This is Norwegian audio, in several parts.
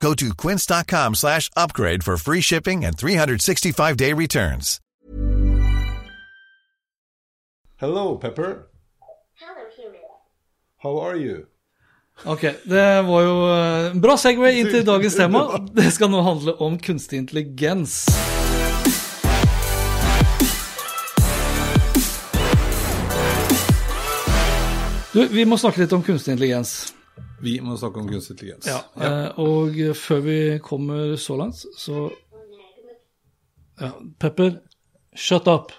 Go to quince.com slash upgrade for free shipping and 365-day returns. Hello, Pepper. Hello, human. How are you? Ok, det var jo eh, en bra segway inn til dagens tema. Det skal nå handle om kunstig intelligens. Du, vi må snakke litt om kunstig intelligens. Vi må snakke om kunstig intelligens. Eh, og før vi kommer så langt, så ja, Pepper, shut up.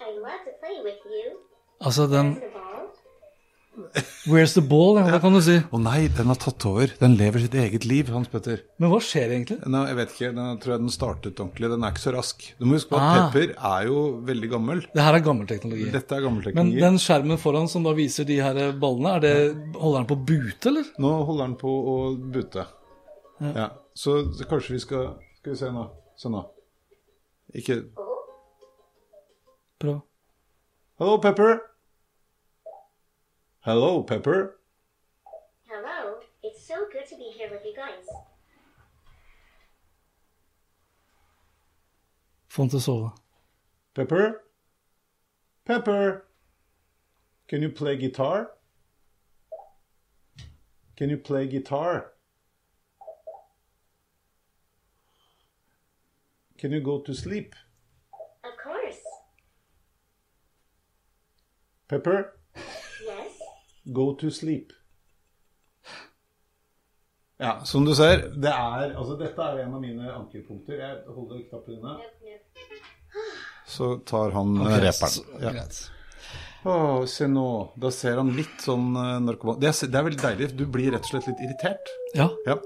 I love to play with you. Altså, den. Where's the ball? Ja, det kan du si. Å nei, den har tatt over. Den lever sitt eget liv, Hans Petter. Men hva skjer egentlig? Nei, jeg vet ikke, den tror jeg den startet ordentlig. Den er ikke så rask. Du må huske på at Ah. Pepper er jo veldig gammel. Det her er gammel teknologi. Dette er gammel Men den skjermen foran som da viser de her ballene, er det, holder den på å bute, eller? Nå holder den på å bute. Ja. Så kanskje vi skal Skal vi se nå. Se nå. Ikke Prøv. Hello, Pepper. Hello, Pepper. Hello. It's so good to be here with you guys. Få den å sove. Pepper? Pepper? Can you play guitar? Can you play guitar? Can you go to sleep? Of course. Pepper, Yes. Go to sleep. Ja, som du ser, det er, altså dette er en av mine ankepunkter. Jeg holder knappen inne. Så tar han Ok, okay, reperen. Ja. Oh, se nå. Da ser han litt sånn narkoman... Det er, det er veldig deilig. Du blir rett og slett litt irritert. Ja, Ja.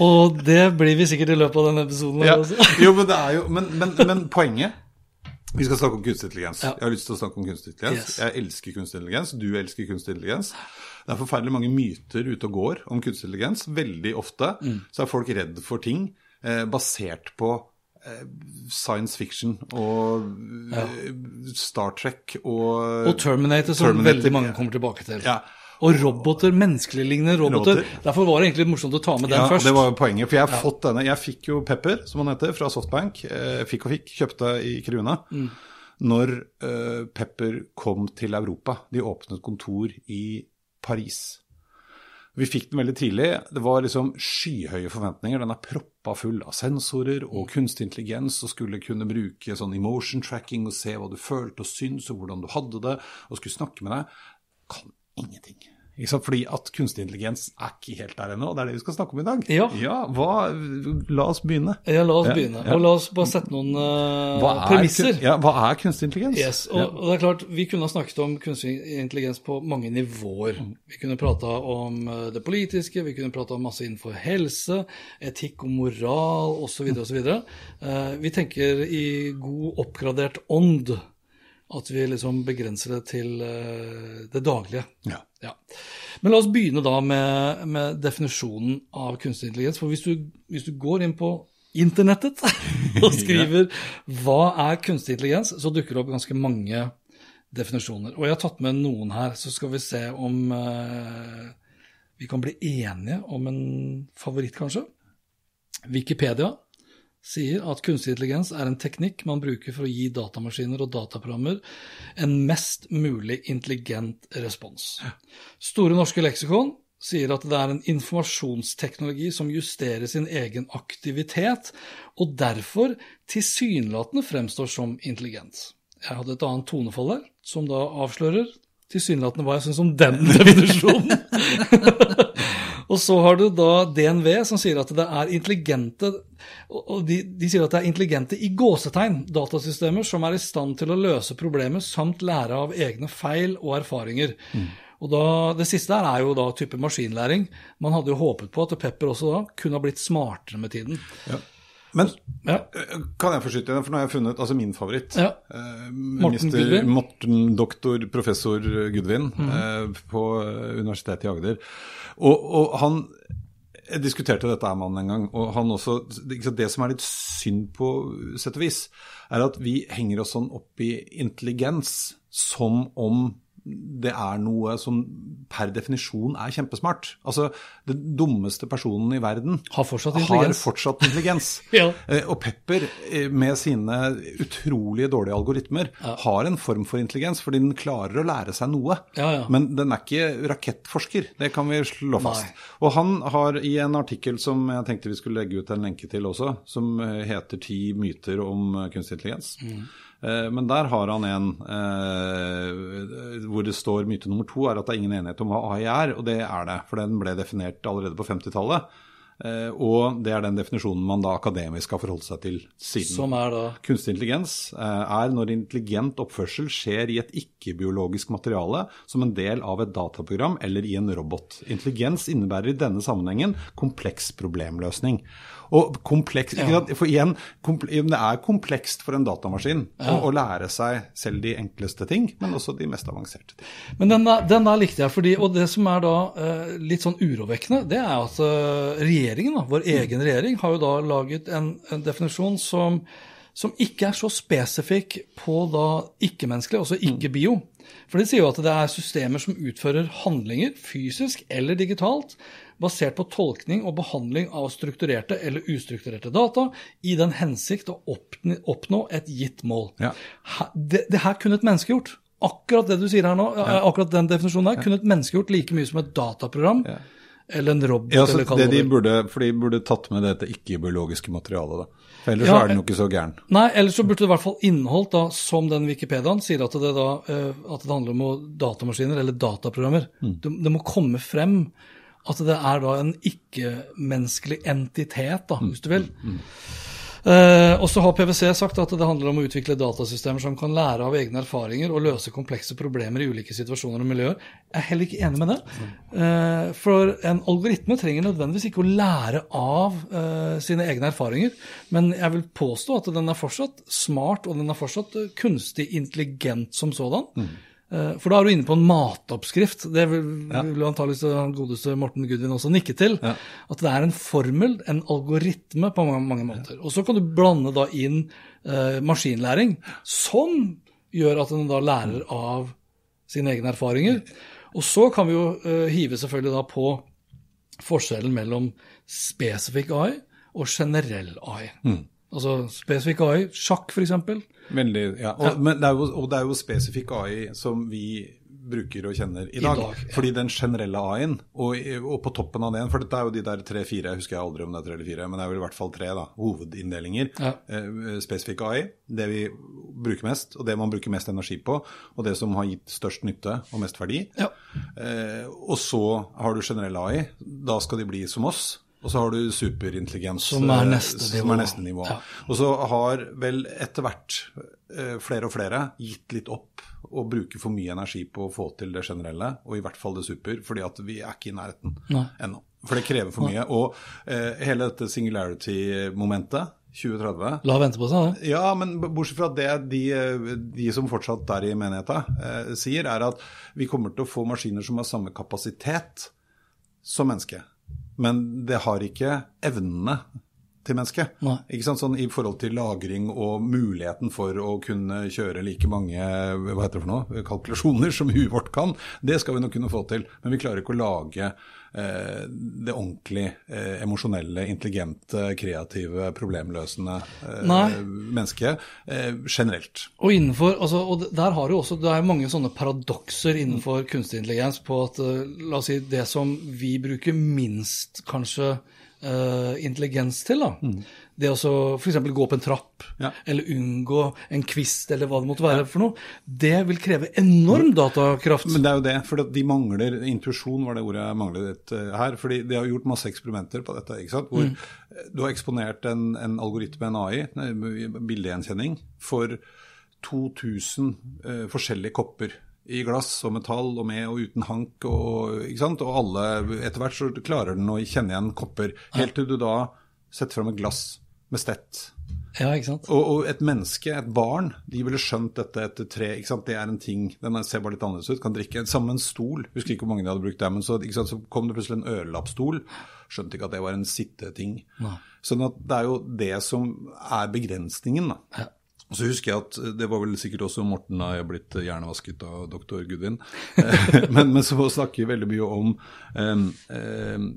og det blir vi sikkert i løpet av denne episoden. Ja. også. Jo, men det er jo Men, men, men poenget Vi skal snakke om kunstig intelligens. Ja. Jeg har lyst til å snakke om kunstig intelligens. Yes. Jeg elsker kunstig intelligens. Du elsker kunstig intelligens. Det er forferdelig mange myter ute og går om kunstig intelligens. Veldig ofte Mm. så er folk redd for ting eh, basert på eh, science fiction og ja. Star Trek og Og Terminator, som Terminator, veldig mange kommer tilbake til. Ja. Og roboter, menneskelignende roboter. Roboter. Derfor var det egentlig morsomt å ta med den Ja, først. det var poenget. For jeg har fått denne. Jeg fikk jo Pepper, som han heter, fra Softbank. Eh, fikk og fikk. Kjøpte i Kruna. Mm. Når eh, Pepper kom til Europa. De åpnet kontor i Paris. Vi fikk den veldig tidlig. Det var liksom skyhøye forventninger. Den er proppa full av sensorer og kunstig intelligens og skulle kunne bruke sånn emotion tracking og se hva du følte og syntes og hvordan du hadde det, og skulle snakke med deg. Kan ingenting. Fordi at kunstig intelligens er ikke helt der ennå, og det er det vi skal snakke om i dag. Ja. hva, La oss begynne. Ja, la oss Ja, begynne. ja. Og la oss bare sette noen uh, er, premisser. Ja, hva er kunstig intelligens? Yes, og, og det er klart, Vi kunne ha snakket om kunstig intelligens på mange nivåer. Vi kunne prata om eh, det politiske, vi kunne prata om masse innenfor helse, etikk og moral osv. osv. Uh, vi tenker i god oppgradert ånd at vi liksom begrenser det til eh, det daglige. Ja. Ja. Men la oss begynne da med, med definisjonen av kunstig intelligens. For hvis du, hvis du går inn på internettet og skriver 'hva er kunstig intelligens', så dukker det opp ganske mange definisjoner. Og jeg har tatt med noen her, så skal vi se om eh, vi kan bli enige om en favoritt, kanskje. Wikipedia sier at kunstig intelligens er en teknikk man bruker for å gi datamaskiner og dataprogrammer en mest mulig intelligent respons. Store norske leksikon sier at det er en informasjonsteknologi som justerer sin egen aktivitet, og derfor tilsynelatende fremstår som intelligent. Jeg hadde et annet tonefall der, som da avslører tilsynelatende hva jeg syns om den definisjonen. Og så har du da DNV som sier at det er intelligente og de, de sier at det er intelligente i gåsetegn datasystemer som er i stand til å løse problemer samt lære av egne feil og erfaringer. Og da, Det siste her er jo da type maskinlæring. Man hadde jo håpet på at Pepper også da kunne ha blitt smartere med tiden. Men Ja. kan jeg forskytte deg, for nå har jeg funnet altså min favoritt. Ja. Eh, Gudvin. Morten doktor professor Gudvin eh, på Universitetet i Agder. Og, og han jeg diskuterte dette med han en gang, og han også Det som er litt synd på sett og vis, er at vi henger oss sånn opp i intelligens som om det er noe som per definisjon er kjempesmart. Altså, den dummeste personen i verden Har fortsatt har intelligens. fortsatt intelligens. Ja. Eh, Og Pepper, eh, med sine utrolig dårlige algoritmer, har en form for intelligens, fordi den klarer å lære seg noe. Ja, ja. Men den er ikke rakettforsker, det kan vi slå fast. Nei. Og han har i en artikkel som jeg tenkte vi skulle legge ut en lenke til også, som eh, heter 'Ti myter om kunstig intelligens'. Mm. Eh, Men der har han en eh, hvor det står myte nummer to er at det er ingen enighet om hva AI er, og det er det. For den ble definert allerede på 50-tallet. Eh, Og det er den definisjonen man da akademisk har forholdt seg til siden. Som er da Kunstig intelligens eh, er når intelligent oppførsel skjer i et ikke-biologisk materiale som en del av et dataprogram eller i en robot. Intelligens innebærer i denne sammenhengen kompleks problemløsning. Og kompleks, ja. For igjen, det er komplekst for en datamaskin å, å lære seg selv de enkleste ting, men også de mest avanserte ting. Men den der, den der likte jeg, fordi, og det som er da eh, litt sånn urovekkende, det er at eh, regjeringen, da, vår egen regjering, har jo da laget en, en definisjon som, som ikke er så spesifikk på da ikke-menneskelig, altså ikke-bio. For de sier jo at det er systemer som utfører handlinger, fysisk eller digitalt, basert på tolkning og behandling av strukturerte eller ustrukturerte data, i den hensikt å oppnå, et gitt mål. Ja. Det, det her kunne et menneske gjort. Akkurat det du sier her nå, akkurat den definisjonen her, kunne et menneske gjort like mye som et dataprogram eller en robot. Ja, eller det de burde, for de burde tatt med dette ikke-biologiske materialet, da. For ellers Ja, så er den jo ikke så gæren. Nei, ellers så burde det i hvert fall inneholdt, da, som den Wikipediaen sier, at det, da, eh, at det handler om datamaskiner eller dataprogrammer. Det, det må komme frem at det er da en ikke-menneskelig entitet, da, hvis du vil. Eh, og så har PwC sagt at det handler om å utvikle datasystemer som kan lære av egne erfaringer og løse komplekse problemer i ulike situasjoner og miljøer. Jeg er heller ikke enig med det. Eh, for en algoritme trenger nødvendigvis ikke å lære av eh, sine egne erfaringer, men jeg vil påstå at den er fortsatt smart, og den er fortsatt kunstig intelligent som sådan. Eh, For da er du inne på en matoppskrift. Det vil, vil antakeligvis han godeste Morten Gudvin også nikke til. At det er en formel, en algoritme på mange, mange måter. Og så kan du blande da inn eh, maskinlæring, som gjør at den da lærer av sine egne erfaringer. Og så kan vi jo eh, hive selvfølgelig da på forskjellen mellom spesifikk AI og generell AI. Altså spesifikk AI, sjakk f.eks. Veldig, ja. Og, Men det er jo, og det er jo spesifikk AI som vi bruker og kjenner i I dag. dag, ja. Fordi den generelle AI-en, og, og på toppen av den For dette er jo de der tre-fire, jeg husker jeg aldri om det er tre eller fire, men det er vel i hvert fall tre da, hovedinndelinger. Ja. Eh, spesifikk AI, det vi bruker mest, og det man bruker mest energi på, og det som har gitt størst nytte og mest verdi. Ja. Eh, og så har du generell AI, da skal de bli som oss. Og så har du superintelligens, Som er neste neste som nivå. er neste nivå. Ja. Og så har vel etter hvert eh, flere og flere gitt litt opp og bruker for mye energi på å få til det generelle, og i hvert fall det super, fordi at vi er ikke i nærheten Nei. ennå. For det krever for mye. Og eh, hele dette singularity-momentet, 2030 La vente på seg, det. ja, men bortsett fra det de, de som fortsatt er i menigheten, eh, sier, er at vi kommer til å få maskiner som har samme kapasitet som menneske. Men det har ikke evnene til mennesket. Sånn I forhold til lagring og muligheten for å kunne kjøre like mange hva heter det for noe, kalkulasjoner som huet vårt kan, det skal vi nok kunne få til. Men vi klarer ikke å lage eh, det ordentlig eh, emosjonelle, intelligente, kreative, problemløsende eh, mennesket eh, generelt. Og innenfor, altså, og der har du også, det er mange sånne paradokser innenfor kunstig intelligens på at eh, la oss si, det som vi bruker minst kanskje eh, intelligens til, da. det å f.eks. gå opp en trapp, Ja. eller unngå en kvist, eller hva det måtte være for noe, det vil kreve enorm datakraft. Men det er jo det, for de mangler Intuisjon var det ordet jeg manglet eh, her. fordi de har gjort masse eksperimenter på dette. ikke sant? Hvor mm. du har eksponert en, en algoritme, en AI, bildegjenkjenning, for 2000 uh, forskjellige kopper i glass og metall og med og uten hank. Og, ikke sant? og alle, etter hvert så klarer den å kjenne igjen kopper. Helt til du da setter fram et glass med stett. Ja, ikke sant? Og, og et menneske, et barn, de ville skjønt dette etter tre. ikke sant? Det er en ting, Den ser bare litt annerledes ut. Kan drikke sammen med en stol. Husker ikke hvor mange de hadde brukt der, men så, så kom det plutselig en ørelappstol. Skjønte ikke at det var en sitteting. Sånn at det er jo det som er begrensningen, da. Ja. Og så husker jeg at Det var vel sikkert også Morten da jeg er blitt hjernevasket av doktor Gudvin. men, men så snakker vi veldig mye om um, um,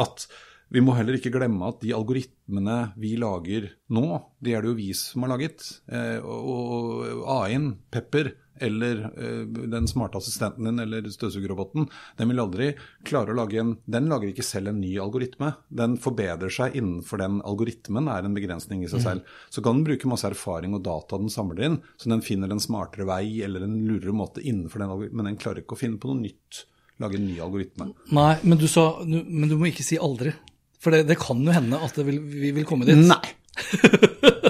at vi må heller ikke glemme at de algoritmene vi lager nå, de er det jo vi som har laget. Eh, og AI-en, Pepper, eller eh, den smarte assistenten din eller støvsugerroboten, den vil aldri klare å lage en Den lager ikke selv en ny algoritme. Den forbedrer seg innenfor den algoritmen, er en begrensning i seg selv. Så kan den bruke masse erfaring og data den samler inn, så den finner en smartere vei eller en lurere måte innenfor den algoritmen, men den klarer ikke å finne på noe nytt. Lage en ny algoritme. Nei, men du, sa, men du må ikke si aldri. For det, det kan jo hende at vil, vi vil komme dit. Nei.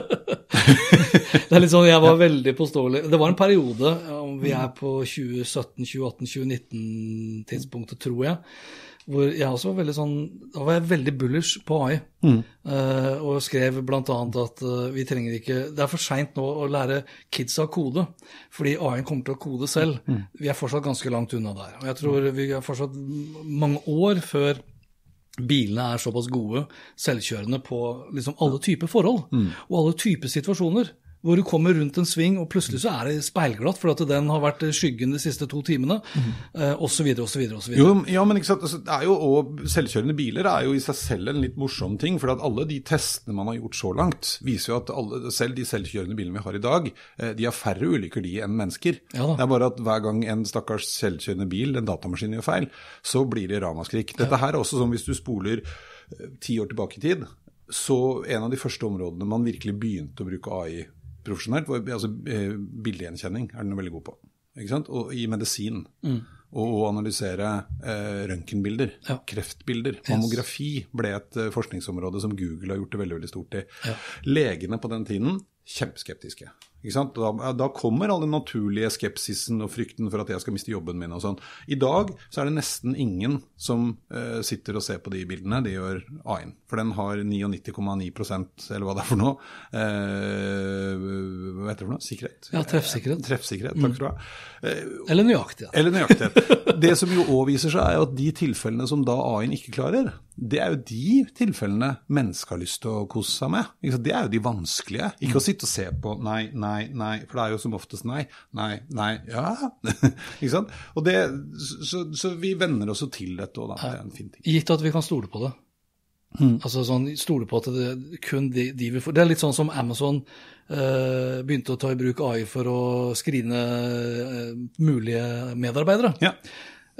Det er litt sånn, Jeg var veldig påståelig. Det var en periode, om vi er på 2017, 2018, 2019-tidspunktet, tror jeg, hvor jeg også var veldig sånn Da var jeg veldig bullish på AI. eh, og skrev bl.a. at uh, vi trenger ikke Det er for seint nå å lære kidsa å kode, fordi AI-en kommer til å kode selv. Vi er fortsatt ganske langt unna der. Og jeg tror vi er fortsatt mange år før bilene er såpass gode, selvkjørende på liksom alle typer forhold og alle typer situasjoner. Hvor du kommer rundt en sving, og plutselig så er det speilglatt fordi den har vært skyggen de siste to timene, eh, osv., osv., osv. Jo, ja, men ikke sant, altså, det er jo, og Selvkjørende biler er jo i seg selv en litt morsom ting. for at Alle de testene man har gjort så langt, viser jo at alle, selv de selvkjørende bilene vi har i dag, eh, de har færre ulykker de enn mennesker. Ja det er bare at hver gang en stakkars selvkjørende bil, en datamaskin, gjør feil, så blir det ramaskrik. Dette her er også som hvis du spoler eh, ti år tilbake i tid, så en av de første områdene man virkelig begynte å bruke AI profesjonelt, altså, eh, bildegjenkjenning er den veldig god på. Ikke sant? Og i medisin. Og å analysere eh, røntgenbilder, Ja. kreftbilder. Mammografi ble et eh, forskningsområde som Google har gjort det veldig veldig stort i. Ja. Legene på den tiden kjempeskeptiske. Da, da kommer all den naturlige skepsisen og frykten for at jeg skal miste jobben min og sånn. I dag så er det nesten ingen som uh, sitter og ser på de bildene. Det gjør AI-en. For den har 99,9% eller hva det er for noe. uh, hva heter det for noe? Sikkerhet? Ja, treffsikkerhet. Treffsikkerhet, takk skal du ha. Uh, Eller nøyaktighet. Eller nøyaktighet. Det som jo òg viser seg, er jo at de tilfellene som da AI-en ikke klarer, det er jo de tilfellene mennesker har lyst til å kose seg med. Det er jo de vanskelige. Ikke å sitte og se på nei, nei, nei, nei. for det er jo som oftest nei, nei, nei, ja. ikke sant? Og det, så, så vi venner oss til dette òg, da. Det er en fin ting. Gitt at vi kan stole på det. Altså sånn, Stole på at det kun de, de vil få Det er litt sånn som Amazon eh, begynte å ta i bruk AI for å skrine eh, mulige medarbeidere. Ja.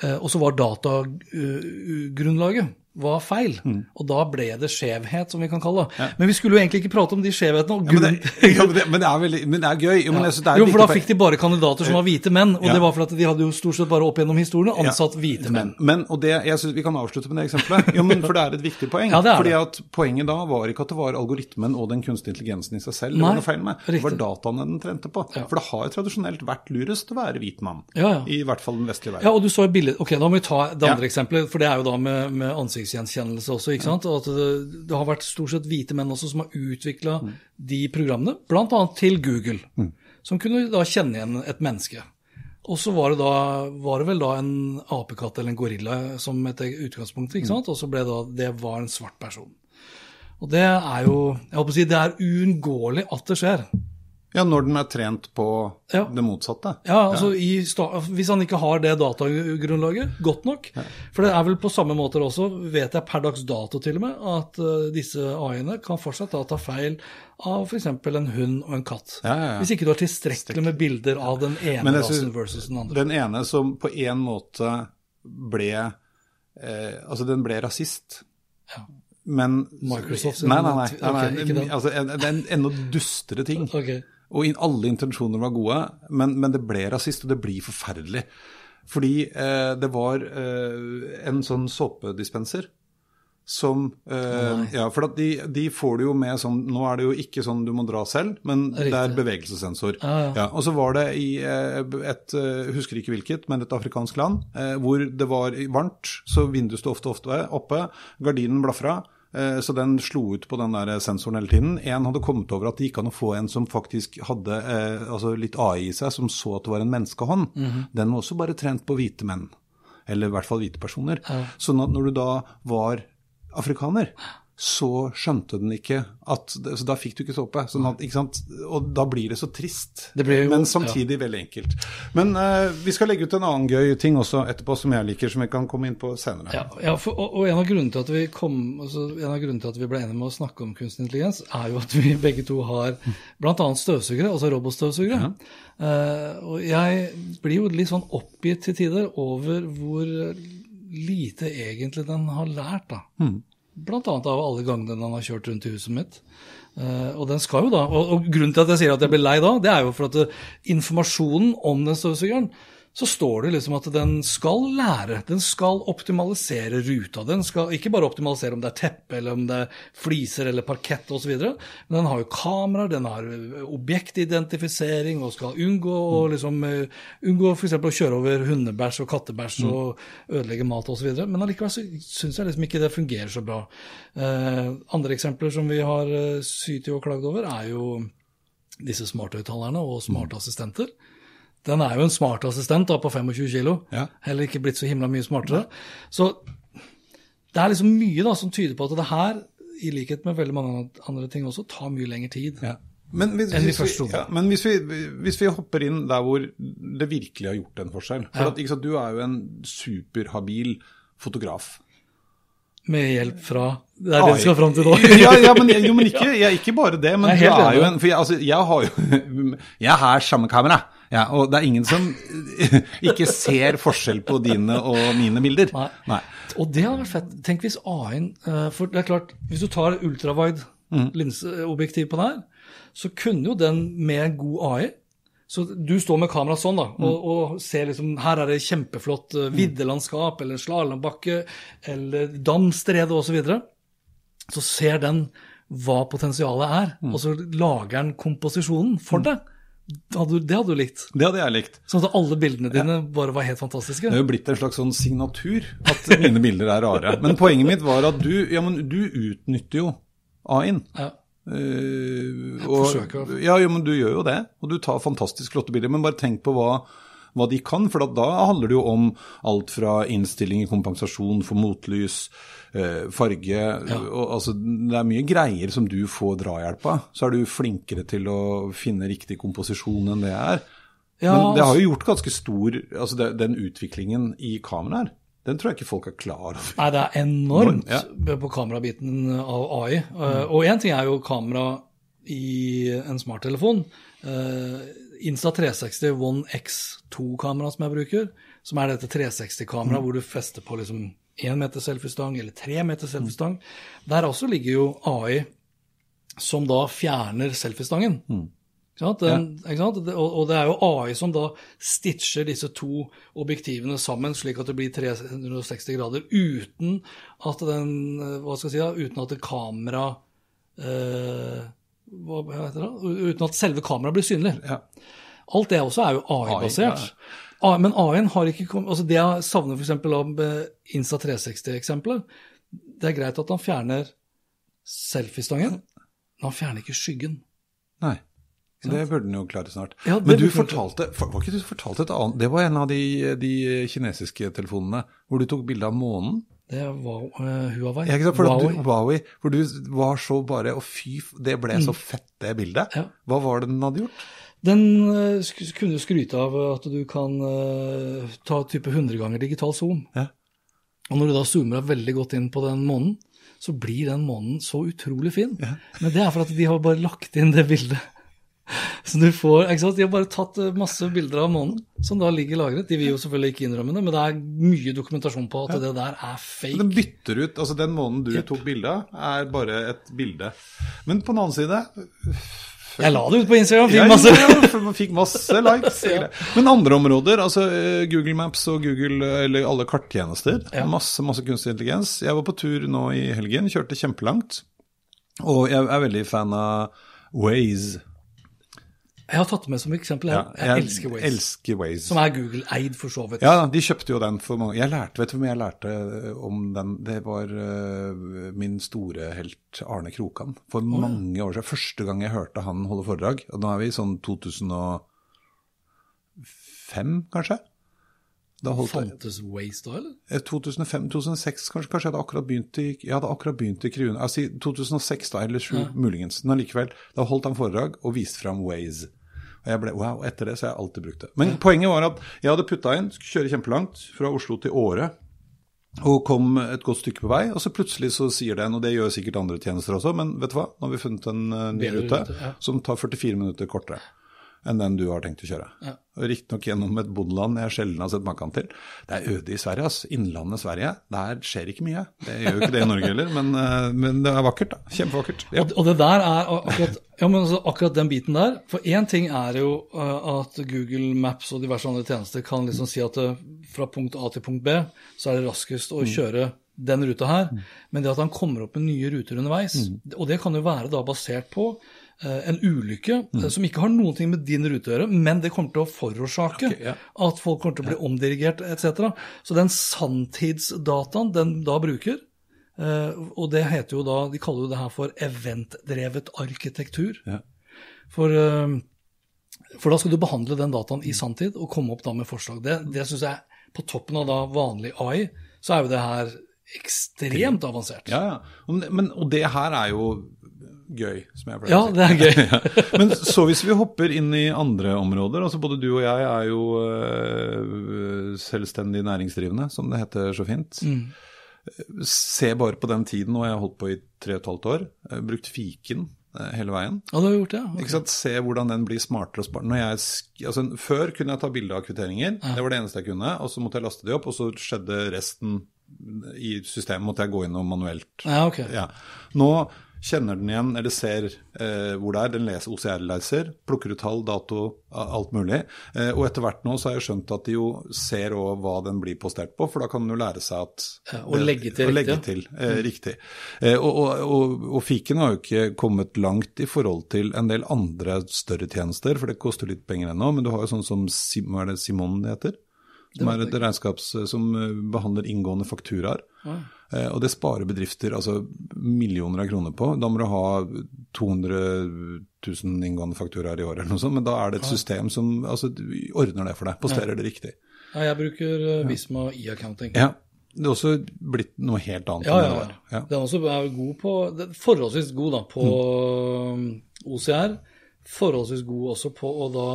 Eh, og så var datagrunnlaget var feil. Mm. Og da ble det skjevhet, som vi kan kalle det. Men vi skulle jo egentlig ikke prate om de skjevhetene. og Ja, men, det, ja, men, det, men det er veldig men det er gøy. Jo, men synes det er jo, for da fikk de bare kandidater som var hvite menn, og Ja. det var fordi de hadde jo stort sett bare opp gjennom historiene Ja. ansatt hvite menn. Men, og det, jeg synes Vi kan avslutte med det eksempelet. Jo, men For det er et viktig poeng. Ja, det er fordi at Poenget da var ikke at det var algoritmen og den kunstige intelligensen i seg selv det var noe feil med. Det var riktig. dataene den trente på. Ja. For det har jo tradisjonelt vært lurest å være hvit mann. Ja, ja. I hvert fall den vestlige Ja, og du så et bilde Ok, da må vi ta det andre Ja. eksempelet, for det er jo da med, med ansiktsgjenkjennelse også. ikke sant? Og at det, det har vært stort sett hvite menn også som har utvikla Mm. de programmene, bl.a. til Google, som kunne da kjenne igjen et menneske. Og så var det, da, var det vel da en apekatt eller en gorilla som et utgangspunkt, ikke Mm. sant? og så ble det da det var en svart person. Og det er jo jeg håper å si, Det er uunngåelig at det skjer. Ja, Når den er trent på Ja. det motsatte. Ja, altså i sta Hvis han ikke har det datagrunnlaget godt nok. For det er vel på samme måte også, vet jeg per dags dato til og med, at uh, disse AI-ene kan fortsatt da ta feil av f.eks. en hund og en katt. Ja, ja, ja. Hvis ikke du har tilstrekkelig med bilder av den ene rasen versus den andre. Den ene som på en måte ble eh, Altså, den ble rasist. Ja. Men Microsoft, Nei, nei, nei. nei, nei. nei okay, altså, en, er en enda dustere ting. Ok. Og alle intensjoner var gode, men, men det ble rasist, og det blir forferdelig. Fordi eh, det var eh, en sånn såpedispenser som eh, Ja, for at de, de får det jo med sånn Nå er det jo ikke sånn du må dra selv, men det er bevegelsessensor. bevegelsessensor. Ja, ja. og så var det i eh, et eh, Husker ikke hvilket, men et afrikansk land eh, hvor det var varmt, så vinduet sto ofte, ofte oppe, gardinen blafra. Eh, Så den slo ut på den der sensoren hele tiden. En hadde kommet over at det gikk an å få en som faktisk hadde eh, altså litt AI i seg, som så at det var en menneskehånd. Mhm. Den var også bare trent på hvite menn. Eller i hvert fall hvite personer. Sånn at når du da var afrikaner, så skjønte den ikke at Så da fikk du ikke såpe. Sånn at, ikke? Og da blir det så trist. Det jo- men samtidig veldig enkelt. Men uh, vi skal legge ut en annen gøy ting også etterpå som jeg liker, som vi kan komme inn på senere. Ja, ja for, og, og en av grunnene til at vi kom, altså en av grunnene til at vi ble enige med å snakke om kunstig intelligens, er jo at vi begge to har bl.a. støvsugere, altså robotstøvsugere. Eh, og jeg blir jo litt sånn oppgitt til tider over hvor lite egentlig den har lært, da. Blant annet av alle gangene han har kjørt rundt i huset mitt. Uh, og den skal jo da, og, og grunnen til at jeg sier at jeg blir lei da, det er jo for at uh, informasjonen om den støvsugeren, så står det liksom at den skal lære, den skal optimalisere ruta. Den skal ikke bare optimalisere om det er teppe, eller om det er fliser eller parkett osv., men den har jo kameraer, den har eh, objektidentifisering og skal unngå, å liksom, eh, unngå f.eks. å kjøre over hundebæsj og kattebæsj og ødelegge mat osv. Men allikevel så syns jeg liksom ikke det fungerer så bra. Eh, andre eksempler som vi har eh, sydd og klagd over, er jo disse smarthøyttalerne og smartassistenter. Den er jo en smart assistent da, på 25 kilo. Ja. Heller ikke blitt så himla mye smartere. Så det er liksom mye da som tyder på at det her, i likhet med veldig mange andre ting også, tar mye lengre tid. Ja. Men, hvis, Enn vi hvis, vi, ja, men hvis, vi, hvis vi hopper inn der hvor det virkelig har gjort en forskjell For at, sant, Du er jo en superhabil fotograf. Med hjelp fra Det er det vi skal fram til nå. ja, ja, men, jo, men ikke, jeg, ikke bare det. Men er du er jo en For jeg, altså, jeg har jo Jeg har samme kamera. Ja, og det er ingen som ikke ser forskjell på dine og mine bilder. Nei. Nei. Og det hadde vært fett. Tenk hvis AI-en eh, For det er klart, hvis du tar ultrawide Mm. linseobjektiv på den her, så kunne jo den med god AI så du står med kamera sånn da, og, og ser liksom Her er det kjempeflott uh, viddelandskap, eller slalåmbakke, eller damstrede osv. Så, videre. så ser den hva potensialet er, Mm. og så lager den komposisjonen for deg. Hadde Det hadde du likt. Det hadde jeg likt. Sånn at alle bildene dine bare var helt fantastiske. Det er jo blitt en slags sånn signatur at mine bilder er rare. Men poenget mitt var at du, ja, men du utnytter jo AI-en. Ja. Eh, og, forsøker. ja, jo, men du gjør jo det. Og du tar fantastisk flotte bilder. Men bare tenk på hva, hva de kan. For da handler det jo om alt fra innstilling i kompensasjon for motlys, farge farge og, altså, Det er mye greier som du får drahjelp av. Så er du flinkere til å finne riktig komposisjon enn det er. Ja, Men det har altså- jo gjort ganske stor altså Den utviklingen i kamera her, den tror jeg ikke folk er klar over. Nei, det er enormt Ja. på kamerabiten av AI. Eh, Og én ting er jo kamera i en smarttelefon. Uh, Insta360 One X2-kamera som jeg bruker, som er dette 360-kameraet hvor du fester på liksom én meter selfiestang eller tre meter selfiestang. Der også ligger jo AI som da fjerner selfiestangen. Mm. Den, sant? Og, det er jo AI som da stitcher disse to objektivene sammen, slik at det blir 360 grader, uten at den eh, Hva skal jeg si da? Uten at det kamera eh, hva heter det? Uten at selve kameraet blir synlig. Ja. Alt det også er jo AI-basert. AI, men AI-en har ikke kommet altså Det jeg savner f.eks. av eh, Insta 360-eksempelet, det er greit at han fjerner selfiestangen, men han fjerner ikke skyggen. Nei. Det burde den jo klare snart. Ja, Men du fortalte, for- var ikke du fortalte et annet Det var en av de, de kinesiske telefonene hvor du tok bilde av månen. Det var uh, Huawei. Ja, ikke sant? For Huawei. du, Huawei, for, du var så bare Og fy, det ble så fett, det bildet. Mm. Ja. Hva var det den hadde gjort? Den uh, sk- kunne skryte av at du kan uh, ta type 100 ganger digital zoom. Ja. Og når du da zoomer deg veldig godt inn på den månen, så blir den månen så utrolig fin. Men det er for at de har bare lagt inn det bildet. Så du får, ikke sant? De har bare tatt eh, masse bilder av månen som da ligger lagret. De vil jo selvfølgelig ikke innrømme det, men det er mye dokumentasjon på at det der er fake. Den bytter ut, altså Den månen du tok bilde av, er bare et bilde. Men på den annen side, Jeg la det ut på Instagram, fikk masse. ja, ja, fikk masse likes. Men andre områder, altså eh, Google Maps og Google, eller alle karttjenester, Ja. masse, masse kunstig intelligens. Jeg var på tur nå i helgen, kjørte kjempelangt. Og jeg er veldig fan av Waze. Jeg har tatt det med som eksempel. Ja, Jeg, jeg elsker Waze. elsker Waze. Som er Google-eid, for så vidt. Ja, de kjøpte jo den for mange Jeg lærte, vet du hvor mye jeg lærte om den? Det var uh, min store helt Arne Krokan for mange år siden. Første gang jeg hørte han holde foredrag. Og nå er vi i sånn 2005, kanskje? Da holdt Fantes Waze da, eller? Eh, 2005-2006, kanskje, kanskje jeg hadde akkurat begynt i Jeg hadde akkurat begynt i Krune. Altså 2006, da, eller 2007, muligens. Men allikevel. Da holdt han foredrag og viste fram Waze. Og jeg ble, wow, Etter det så har jeg alltid brukt det. Men poenget var at jeg hadde putta inn, skulle kjøre kjempelangt, fra Oslo til Åre. Og kom et godt stykke på vei, og så plutselig så sier den, og det gjør sikkert andre tjenester også, men vet du hva, nå har vi funnet en eh, ny rute rute, ja. som tar 44 minutter kortere enn den du har tenkt å kjøre. Ja. Riktignok gjennom et bondeland jeg sjelden har sett maken til. Det er øde i Sverige, ass. Innlandet Sverige. Der skjer ikke mye. Det gjør jo ikke det i Norge heller, men, eh, men det er vakkert, da. Kjempevakkert. Ja. Og, det der er akkurat, ja, men altså, akkurat den biten der. For én ting er jo uh, at Google Maps og diverse andre tjenester kan liksom si at uh, fra punkt A til punkt B, så er det raskest å kjøre den ruta her. Men det at han kommer opp med nye ruter underveis, og det kan jo være da basert på en ulykke mm. som ikke har noen ting med din rute å gjøre, men det kommer til å forårsake okay, ja. at folk kommer til å bli omdirigert etc. Så den sanntidsdataen den da bruker, Eh, og det heter jo da, De kaller jo det her for eventdrevet arkitektur. Ja. For, eh, for da skal du behandle den dataen i sanntid og komme opp da med forslag. Det, det syns jeg, på toppen av da vanlig AI, så er jo det her ekstremt avansert. Ja, ja. Det- Men, og det her er jo gøy, som jeg pleier Ja, å si. det er gøy. Ja. Men så hvis vi hopper inn i andre områder, altså både du og jeg er jo uh, selvstendig næringsdrivende, som det heter så fint. Mm. Se bare på den tiden, og jeg har holdt på i tre og et halvt år, brukt fiken eh, hele veien. Ja, du har gjort det? ja. Okay. Se hvordan den blir smartere og smartere. Jeg, altså, før kunne jeg ta bilde av kvitteringer, det var det eneste jeg kunne, og så måtte jeg laste de opp, og så skjedde resten i systemet, måtte jeg gå inn og manuelt Ja, ok. ja. Nå kjenner den igjen, eller ser eh, hvor det er. Den leser OCR-leser, plukker ut tall, dato, alt mulig. Eh, og etter hvert nå så har jeg skjønt at de jo ser også hva den blir postert på, for da kan den jo lære seg at Ja, Å legge til å legge til, eh, riktig. Eh, og, og, og, og fiken har jo ikke kommet langt i forhold til en del andre større tjenester, for det koster litt penger ennå. Men du har jo sånn som Sim- hva er det Simon det heter? Som er et regnskaps som eh, behandler inngående fakturaer. Eh, Og det sparer bedrifter altså millioner av kroner på. Da må du ha 200 000 inngående fakturaer i året eller noe sånt, men da er det et system som altså, ordner det for deg, posterer det riktig. Ja, jeg bruker Visma Visma e-accounting. Ja, det er også blitt noe helt annet Ja, enn det var. Ja. Den også er god på, forholdsvis god da, på mm. OCR. Forholdsvis god også på å da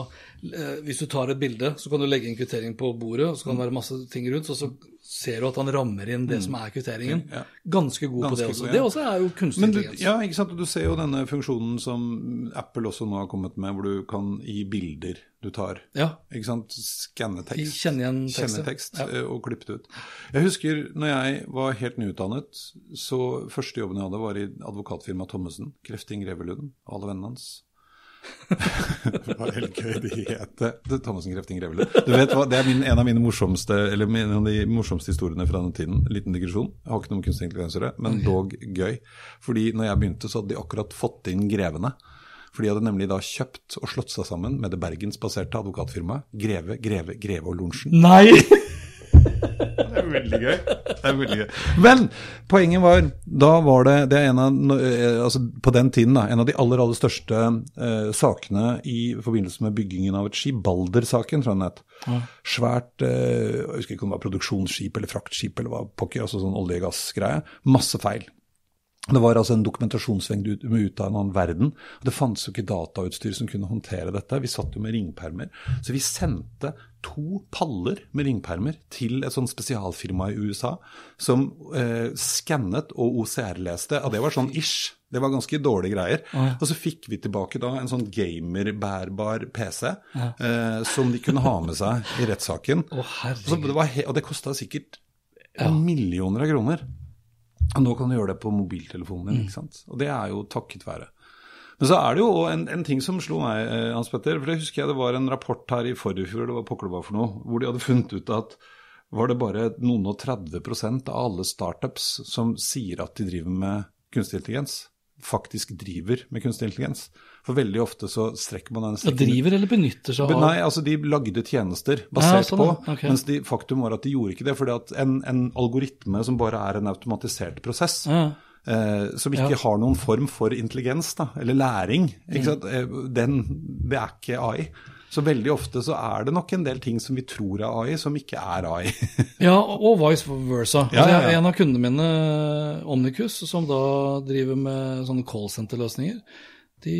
eh, Hvis du tar et bilde, så kan du legge en kvittering på bordet, og så kan det være masse ting rundt, og så ser du at han rammer inn det som er kvitteringen. Ganske god på det også. god, ja. Det også er jo kunstig intelligens. ja, ikke sant? Du ser jo denne funksjonen som Apple også nå har kommet med, hvor du kan gi bilder du tar. Ja. Ikke sant? Skanne tekst. Kjenne igjen tekst, tekst Ja. eh, og klippe det ut. Jeg husker når jeg var helt nyutdannet, så første jobben jeg hadde var i advokatfirmaet Thommessen. Krefting Revelund og alle vennene hans. Det er gøy. De het det. Thomassen Krefting Grevle. Du vet hva, Det er min, en av mine morsomste eller min- en av de morsomste historiene fra den tiden. En liten digresjon. Jeg har ikke noe med kunstig intelligens å gjøre, men dog gøy. Fordi når jeg begynte, så hadde de akkurat fått inn grevene. For de hadde nemlig da kjøpt og slått seg sammen med det bergensbaserte advokatfirmaet Greve, Greve, Greve og Lorentzen. Nei! Veldig gøy. Det er veldig gøy. Men poenget var, da var det, det av, eh, altså på den tiden, da, en av de aller, aller største eh, sakene i forbindelse med byggingen av et skip, Balder-saken, tror jeg den het. Svært, eh, jeg husker ikke om det var produksjonsskip eller fraktskip eller hva pokker, altså sånn olje-gass-greie. Masse feil. Det var altså en dokumentasjonsvengd ut, ut av en annen verden. og Det fantes jo ikke datautstyr som kunne håndtere dette. Vi satt jo med ringpermer. Så vi sendte to paller med ringpermer til et sånt spesialfirma i USA som eh, skannet og OCR-leste. Og det var sånn ish. Det var ganske dårlige greier. Og så fikk vi tilbake da en sånn gamer-bærbar PC eh, som de kunne ha med seg i rettssaken. Oh, Og det var og det kosta sikkert millioner av kroner. Og nå kan du gjøre det på mobiltelefonen din, ikke sant. Og det er jo takket være. Men så er det jo en, en ting som slo meg, eh, Hans Petter. For det husker jeg det var en rapport her i forrige det var pokker det var for noe, hvor de hadde funnet ut at var det bare noen og 30 av alle startups som sier at de driver med kunstig intelligens, faktisk driver med kunstig intelligens. For veldig ofte så strekker man den Ja, driver eller benytter seg av Nei, altså de lagde tjenester basert Ja, sånn, på, okay. Mens de, faktum var at de gjorde ikke det. fordi at en, en algoritme som bare er en automatisert prosess, Ja. eh, som ikke har noen form for intelligens, da, eller læring, Mm. Eh, Den, det er ikke AI. Så veldig ofte så er det nok en del ting som vi tror er AI, som ikke er AI. Ja, og vice versa. Ja, Altså, ja, ja. En av kundene mine, Omnicus, som da driver med sånne callsenter-løsninger, de,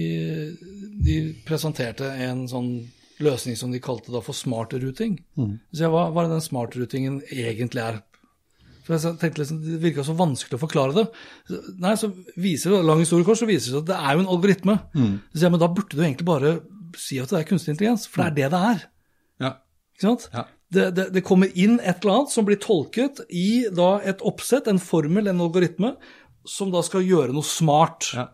de presenterte en sånn løsning som de kalte da for smart routing. Mm. Så jeg, hva, hva er den smart routingen egentlig er? For jeg tenkte liksom, Det virka så vanskelig å forklare det. Nei, så viser det, lang historie kort, så viser det seg at det er jo en algoritme. Mm. Så jeg, men da burde du egentlig bare si at det er kunstig intelligens, for det er det det er. ja. Ikke sant? Ja. Det, det, det kommer inn et eller annet som blir tolket i da et oppsett, en formel, en algoritme, som da skal gjøre noe smart. Ja.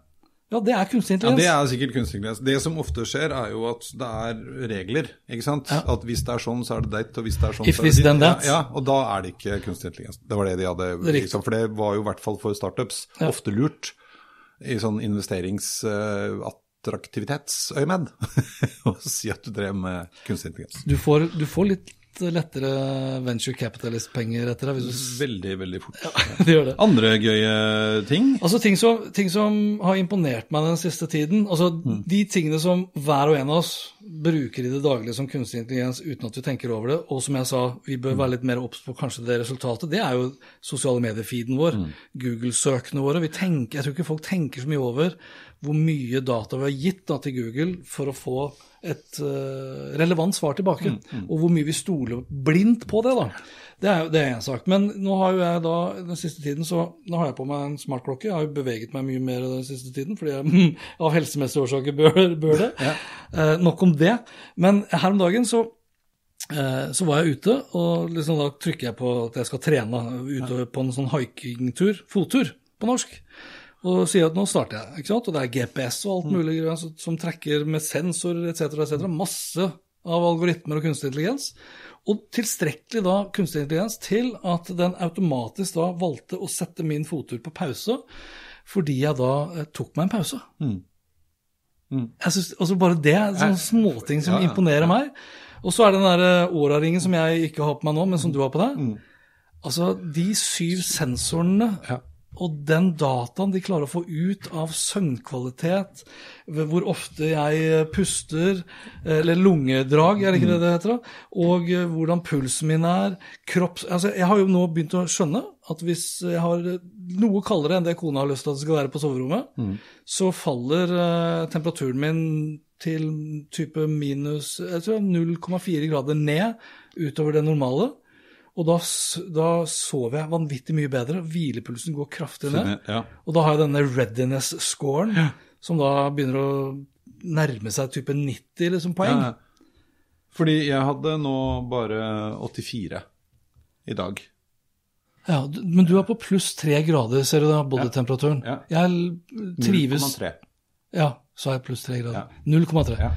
Ja, det er kunstig intelligens. Ja. Det er sikkert kunstig intelligens. Det som ofte skjer, er jo at det er regler. ikke sant? At hvis det er sånn, så er det date, og hvis det er sånn, If så er det this, dit. then that. Ja, ja, og da er det ikke kunstig intelligens. Det var det de hadde det liksom, For det var jo i hvert fall for startups ofte lurt i sånn investeringsattraktivitetsøyemed å si at du drev med kunstig intelligens. Du, får, du får litt lettere venture capitalist-penger etter deg. Hvis Veldig, veldig fort. Ja, det gjør det. Andre gøye ting? Altså ting som, ting som har imponert meg den siste tiden, altså Mm. de tingene som hver og en av oss bruker i det daglige som kunstig intelligens uten at vi tenker over det, og som jeg sa, vi bør være litt mer obs på kanskje det resultatet, det er jo sosiale medier-feeden vår, Mm. Google-søkene våre. Vi tenker, jeg tror ikke folk tenker så mye over hvor mye data vi har gitt da, til Google for å få et uh, relevant svar tilbake, Mm, og hvor mye vi stoler blindt på det. da. Det er det er en sak. Men nå har jo jeg da den siste tiden så nå har jeg på meg en smartklokke. Jeg har jo beveget meg mye mer den siste tiden, fordi jeg av helsemessige årsaker bør, bør det. Eh, nok om det. Men her om dagen så eh, så var jeg ute, og liksom da trykker jeg på at jeg skal trene ute på en sånn hikingtur, fottur på norsk, og sier at nå starter jeg. ikke sant? Og det er GPS og alt mulig greier som, trekker med sensorer etc., etc. Masse av algoritmer og kunstig intelligens. Og tilstrekkelig da kunstig intelligens til at den automatisk da valgte å sette min fottur på pause, fordi jeg da eh, tok meg en pause. Jeg synes, altså Bare det er sånne småting som Ja, ja, imponerer meg. Og så er det den der eh, Åra-ringen som jeg ikke har på meg nå, men som du har på deg. Altså, de syv sensorene og den dataen de klarer å få ut av søvnkvalitet, hvor ofte jeg puster, eller lungedrag, er det ikke det det heter, da? og eh, hvordan pulsen min er, kropps... Altså, jeg har jo nå begynt å skjønne at hvis jeg har noe kaldere enn det kona har lyst til at det skal være på soverommet, så faller eh, temperaturen min til type minus jeg tror 0,4 grader ned utover det normale. Og da, da sover jeg vanvittig mye bedre. Hvilepulsen går kraftig ned. Ja. Og da har jeg denne readiness-scoren, som da begynner å nærme seg type 90 liksom, poeng. Ja. Fordi jeg hadde nå bare 84 i dag. Ja, men du er på pluss tre grader, ser du da, bodytemperaturen. Ja. Jeg trives 0,3. Ja, så er jeg pluss tre grader. 0,3.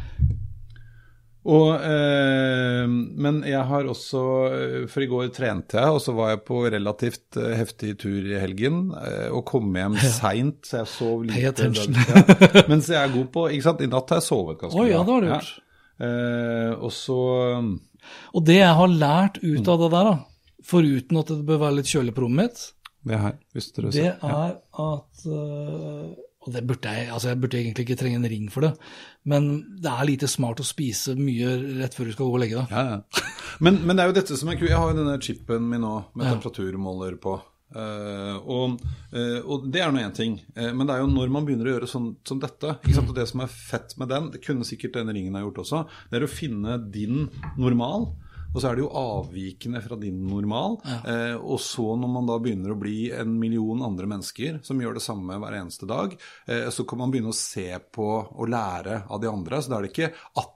Ja. Og, eh, men jeg har også eh, For i går trente jeg, og så var jeg på relativt eh, heftig tur i helgen. Eh, og kom hjem seint, så jeg sov Pay lite. attention. Ja. Mens jeg er god på ikke sant? I natt har jeg sovet ganske ja, bra. det har du gjort. Eh, og så Og det jeg har lært ut av det der, da, foruten at det bør være litt kjølig på rommet mitt, Det her, hvis dere det ser. Ja. er at øh, Og det burde jeg altså jeg burde egentlig ikke trenge en ring for det, men det er lite smart å spise mye rett før du skal gå og legge deg. Ja, ja. Men, men det er jo dette som er kult. Jeg har jo denne chipen min nå med temperaturmåler på. Uh, og, uh, og det er nå én ting. uh, men det er jo når man begynner å gjøre sånn som dette sant? Og det som er fett med den, det kunne sikkert denne ringen ha gjort også, det er å finne din normal. Og så er det jo avvikende fra din normal. Eh, og så når man da begynner å bli en million andre mennesker som gjør det samme hver eneste dag, eh, så kan man begynne å se på og lære av de andre. Så da er det ikke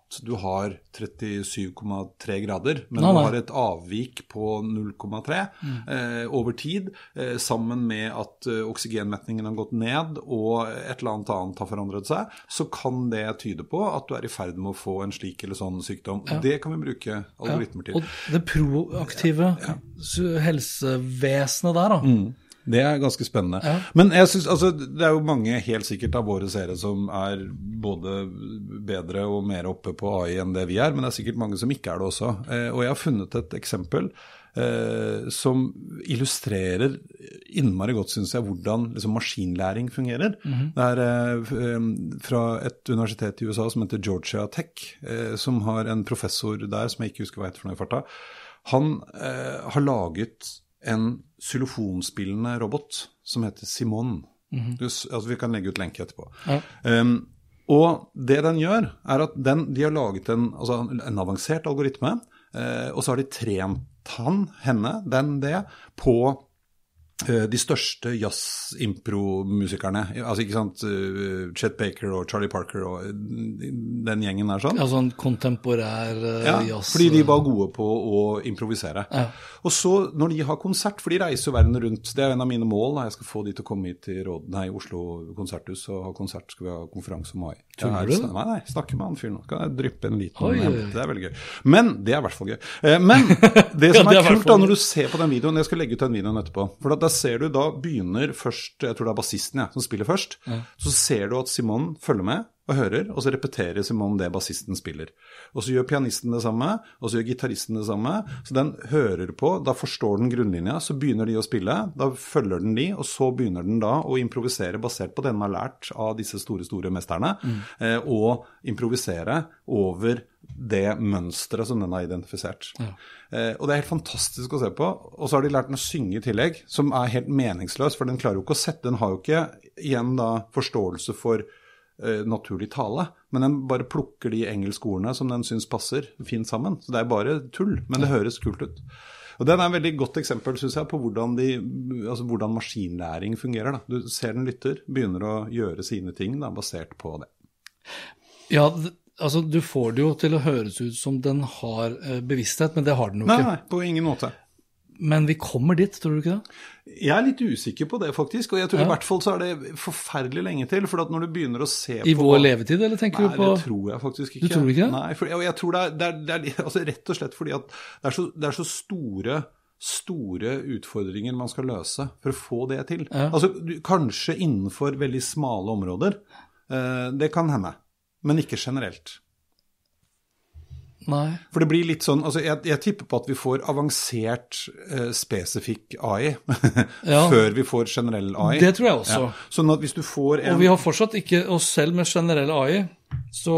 at du har 37,3 grader, men Nei, du har et avvik på 0,3 eh, over tid, eh, sammen med at eh, oksygenmetningen har gått ned og et eller annet annet har forandret seg, så kan det tyde på at du er i ferd med å få en slik eller sånn sykdom. Ja. Det kan vi bruke algoritmer til. Og det proaktive ja. helsevesenet der, da. Mm. Det er ganske spennende. Men jeg synes, altså, det er jo mange helt sikkert av våre seere som er både bedre og mer oppe på AI enn det vi er, men det er sikkert mange som ikke er det også. Eh, og jeg har funnet et eksempel eh, som illustrerer innmari godt, syns jeg, hvordan liksom, maskinlæring fungerer. Det er eh, eh, fra et universitet i USA som heter Georgia Tech, eh, som har en professor der som jeg ikke husker hva heter for noe i farta. Han eh, har laget en xylofonspillende robot som heter Simon. du, altså, vi kan legge ut lenke etterpå. Ja. Um, og det den gjør, er at den, de har laget en, altså en avansert algoritme, eh, og så har de trent han, henne, den, det, på de største jazz-impro-musikerne. Altså, ikke sant, eh, Chet Baker og Charlie Parker og eh, den gjengen der sånn. Ja, sånn kontemporær eh, Ja, jazz. fordi de var gode på å improvisere. Ja. Og så når de har konsert, for de reiser jo verden rundt, det er en av mine mål, da jeg skal få de til å komme hit til Råd, nei, Oslo konserthus og ha konsert, skal vi ha konferanse om mai. Tuller Ja, du? Nei, nei, snakke med han fyren nå, kan jeg dryppe en liten Oi. Det er veldig gøy. Men, det er i hvert fall gøy. Eh, Men det Ja, som det er i er kult da, når du ser på den videoen, jeg skal legge ut den videoen etterpå, for da, da ser du da begynner først, jeg tror det er bassisten jeg, som spiller først, så ser du at Simon følger med, og hører, og så repeterer Simon det bassisten spiller. Og så gjør pianisten det samme, og så gjør gitaristen det samme. Så den hører på, da forstår den grunnlinja, så begynner de å spille, da følger den de, og så begynner den da å improvisere basert på det den har lært av disse store, store mesterne, eh, og improvisere over det mønsteret som den har identifisert. Eh, og det er helt fantastisk å se på. Og så har de lært den å synge i tillegg, som er helt meningsløs, for den klarer jo ikke å sette Den har jo ikke igjen da forståelse for eh, naturlig tale, men den bare plukker de engelske ordene som den syns passer fint sammen. Så det er bare tull, men det høres kult ut. Og Den er et veldig godt eksempel synes jeg, på hvordan, de, altså hvordan maskinlæring fungerer. Da. Du ser den lytter, begynner å gjøre sine ting da, basert på det. Ja, altså du får det jo til å høres ut som den har eh, bevissthet, men det har den jo Nei, ikke. nei, på ingen måte. Men vi kommer dit, tror du ikke det? Jeg er litt usikker på det, faktisk. Og jeg tror Ja. i hvert fall så er det forferdelig lenge til. For når du begynner å se I på vår levetid, eller tenker Nei, du på Nei, det tror jeg faktisk ikke. Du tror ikke det? Nei, for, og jeg tror det er, det er, det er altså rett og slett fordi at det er så, det er så store store utfordringer man skal løse for å få det til. Ja. Altså, du, Kanskje innenfor veldig smale områder. Eh, det kan hende. Men ikke generelt. Nei. For det blir litt sånn, altså jeg, jeg tipper på at vi får avansert, eh, spesifikk AI Ja. før vi får generell AI. Det tror jeg også. Ja. Sånn at hvis du får en Og vi har fortsatt ikke, oss selv med generell AI, så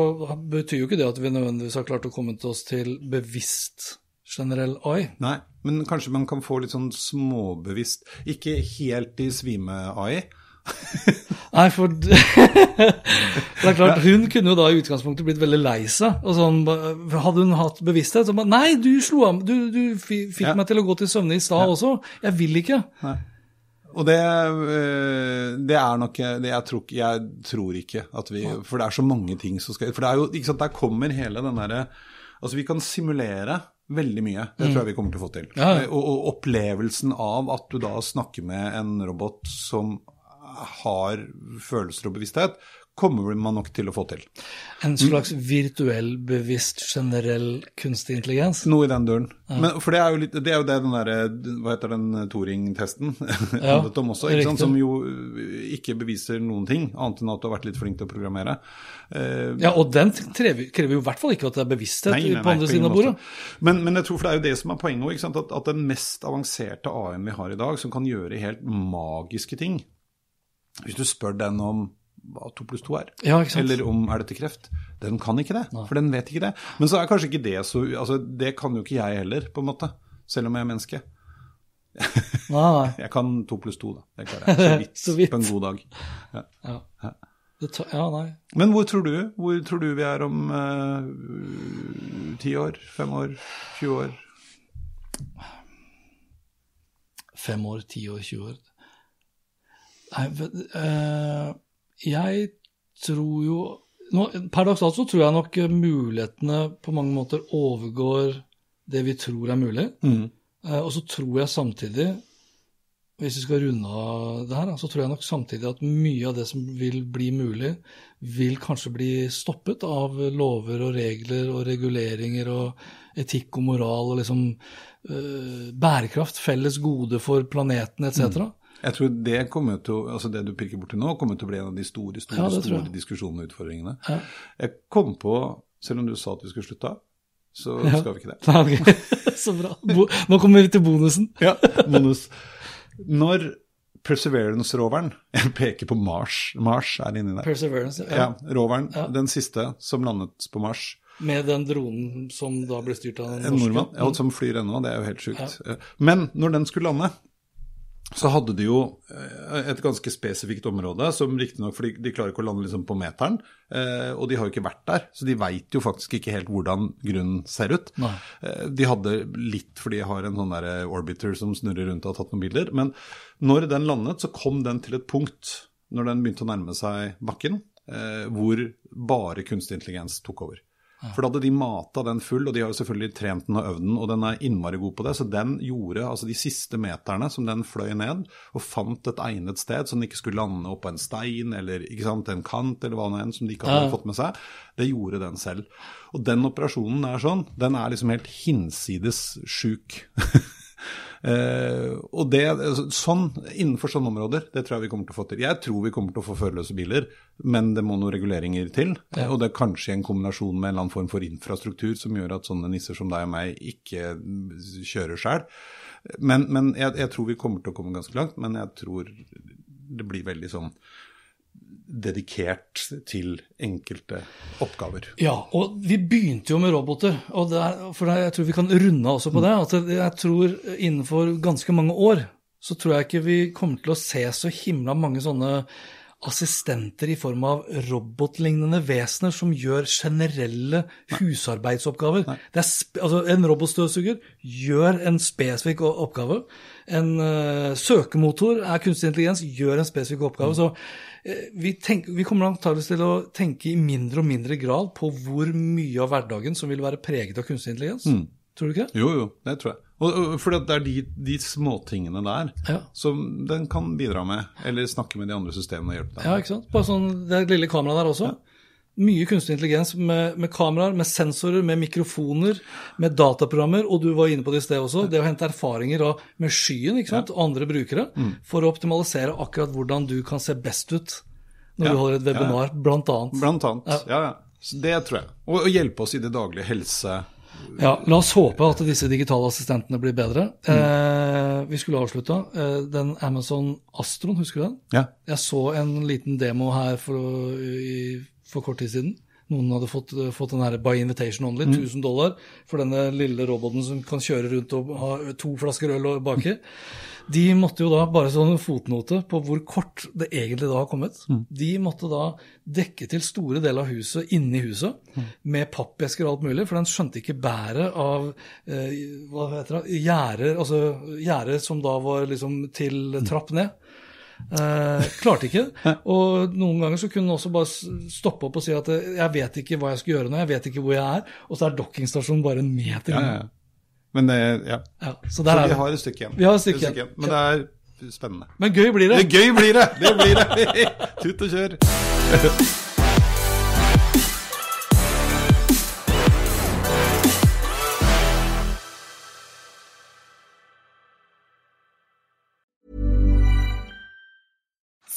betyr jo ikke det at vi nødvendigvis har klart å komme til oss til bevisst generell AI. Nei, men kanskje man kan få litt sånn småbevisst Ikke helt i svime-AI. Nei, for det er klart, hun kunne jo da i utgangspunktet blitt veldig lei seg. Og sånn, hadde hun hatt bevissthet, så bare Nei, du slo av Du, du fikk Ja. meg til å gå til søvne i stad også. Jeg vil ikke. Og det, øh, det er nok det jeg, tror, jeg tror ikke at vi For det er så mange ting som skal For det er jo, ikke sant, der kommer hele den derre Altså, vi kan simulere veldig mye. Det tror jeg vi kommer til å få til. Ja, ja. Og, og opplevelsen av at du da snakker med en robot som har følelser og bevissthet, kommer man nok til å få til. En slags virtuell, bevisst, generell kunstig intelligens. Noe i den duren. Men, for det er jo, litt, det, er jo det den derre Hva heter den Turing-testen Ja, om også, som jo øh, ikke beviser noen ting, annet enn at du har vært litt flink til å programmere. Uh, Ja, og den krever, krever jo i hvert fall ikke at det er bevissthet Nei, nei, nei, på andre siden av bordet. Men, men jeg tror for det er jo det som er poenget òg, at, at den mest avanserte AI-en vi har i dag, som kan gjøre helt magiske ting Hvis du spør den om hva to pluss to er, Ja, eller om er dette kreft, den kan ikke det. For den vet ikke det. Men så er kanskje ikke det så altså Det kan jo ikke jeg heller, på en måte. Selv om jeg er menneske. Nei, nei. Jeg kan to pluss to, da. Det klarer jeg. Så vidt, Så vidt. på en god dag. Ja. Ja. Det ja, nei. Men hvor tror du Hvor tror du vi er om eh, ti år? Fem år? 20 år? Fem år, ti år, 20 år. Nei, eh, jeg tror jo nå, dags dato tror jeg nok mulighetene på mange måter overgår det vi tror er mulig. Eh, og så tror jeg samtidig, hvis vi skal runde av det her, så tror jeg nok samtidig at mye av det som vil bli mulig, vil kanskje bli stoppet av lover og regler og reguleringer og etikk og moral og liksom eh, bærekraft, felles gode for planeten etc. Jeg tror det kommer til altså det du pirker borti nå, kommer til å bli en av de store store, Ja, store diskusjonene og utfordringene. Ja. Jeg kom på, selv om du sa at vi skulle slutte av, så Ja. skal vi ikke det. Nei, ok. Så bra. Nå kommer vi til bonusen. Ja, bonus. Når Perseverance-roveren Jeg peker på Mars. Mars er inni der. Perseverance. Ja, Ja. roveren. Den siste som landet på Mars. Med den dronen som da ble styrt av En nordmann ja, som flyr ennå, det er jo helt sjukt. Men når den skulle lande, så hadde de jo eh, et ganske spesifikt område, som riktignok For de klarer ikke å lande liksom på meteren, eh, og de har jo ikke vært der, så de veit jo faktisk ikke helt hvordan grunnen ser ut. Nei. Eh, De hadde litt fordi de har en sånn der orbiter som snurrer rundt og har tatt noen bilder, men når den landet, så kom den til et punkt, når den begynte å nærme seg bakken, hvor bare kunstig intelligens tok over. For da hadde de mata den full, og de har jo selvfølgelig trent den og øvd den, og den er innmari god på det, så den gjorde altså de siste meterne som den fløy ned, og fant et egnet sted så den ikke skulle lande oppå en stein eller sant, en kant eller hva nå enn som de ikke hadde fått med seg, det gjorde den selv. Og den operasjonen er sånn, den er liksom helt hinsides sjuk. Eh, og det, altså, sånn, Innenfor sånne områder, det tror jeg vi kommer til å få til. Jeg tror vi kommer til å få førerløse biler, men det må noen reguleringer til. Og det er kanskje en kombinasjon med en eller annen form for infrastruktur som gjør at sånne nisser som deg og meg ikke kjører sjøl. Men, men jeg, jeg tror vi kommer til å komme ganske langt, men jeg tror det blir veldig sånn dedikert til enkelte oppgaver. Ja, og vi begynte jo med roboter. og der, for der, Jeg tror vi kan runde også på det. at Jeg tror innenfor ganske mange år så tror jeg ikke vi kommer til å se så himla mange sånne assistenter i form av robotlignende vesener som gjør generelle husarbeidsoppgaver. Det er sp altså, en robotstøvsuger gjør en spesifikk oppgave. En uh, søkemotor er kunstig intelligens, gjør en spesifikk oppgave. Så eh, vi, tenk, vi kommer antakeligvis til å tenke i mindre og mindre grad på hvor mye av hverdagen som vil være preget av kunstig intelligens. Tror du ikke det? Jo, jo, det tror jeg. For det er de, de småtingene der Ja. som den kan bidra med, eller snakke med de andre systemene og hjelpe deg. Ja, ikke sant? Bare sånn det lille kameraet der også. Mye kunstig intelligens med, med kameraer, med sensorer, med mikrofoner, med dataprogrammer, og du var inne på det i sted også, det å hente erfaringer av, med skyen ikke sant? og andre brukere, for å optimalisere akkurat hvordan du kan se best ut når Ja, du holder et webinar, blant annet. Blant annet. Ja, ja. Så det tror jeg. Og, og hjelpe oss i det daglige helse... Ja, La oss håpe at disse digitale assistentene blir bedre. Eh, vi skulle avslutta. Eh, den Amazon Astron, husker du den? Ja. Jeg så en liten demo her for, i, for kort tid siden. Noen hadde fått, fått den her by invitation only, 1000 dollar, for denne lille roboten som kan kjøre rundt og ha to flasker øl og baki. De måtte jo da, bare sånn en fotnote på hvor kort det egentlig da har kommet, de måtte da dekke til store deler av huset inni huset med pappesker og alt mulig, for den skjønte ikke bæret av eh, hva heter det, gjerder, altså gjerder som da var liksom til trapp ned. Eh, klarte ikke. Og noen ganger så kunne den også bare stoppe opp og si at eh, jeg vet ikke hva jeg skal gjøre nå, jeg vet ikke hvor jeg er, og så er dokkingstasjonen bare en meter Ja, unna. ja. Men det, ja. Ja, så Så vi har et stykke igjen. Vi har et stykke igjen. Men det er spennende. Men gøy blir det. Det gøy blir det! Det blir det! Tut og kjør.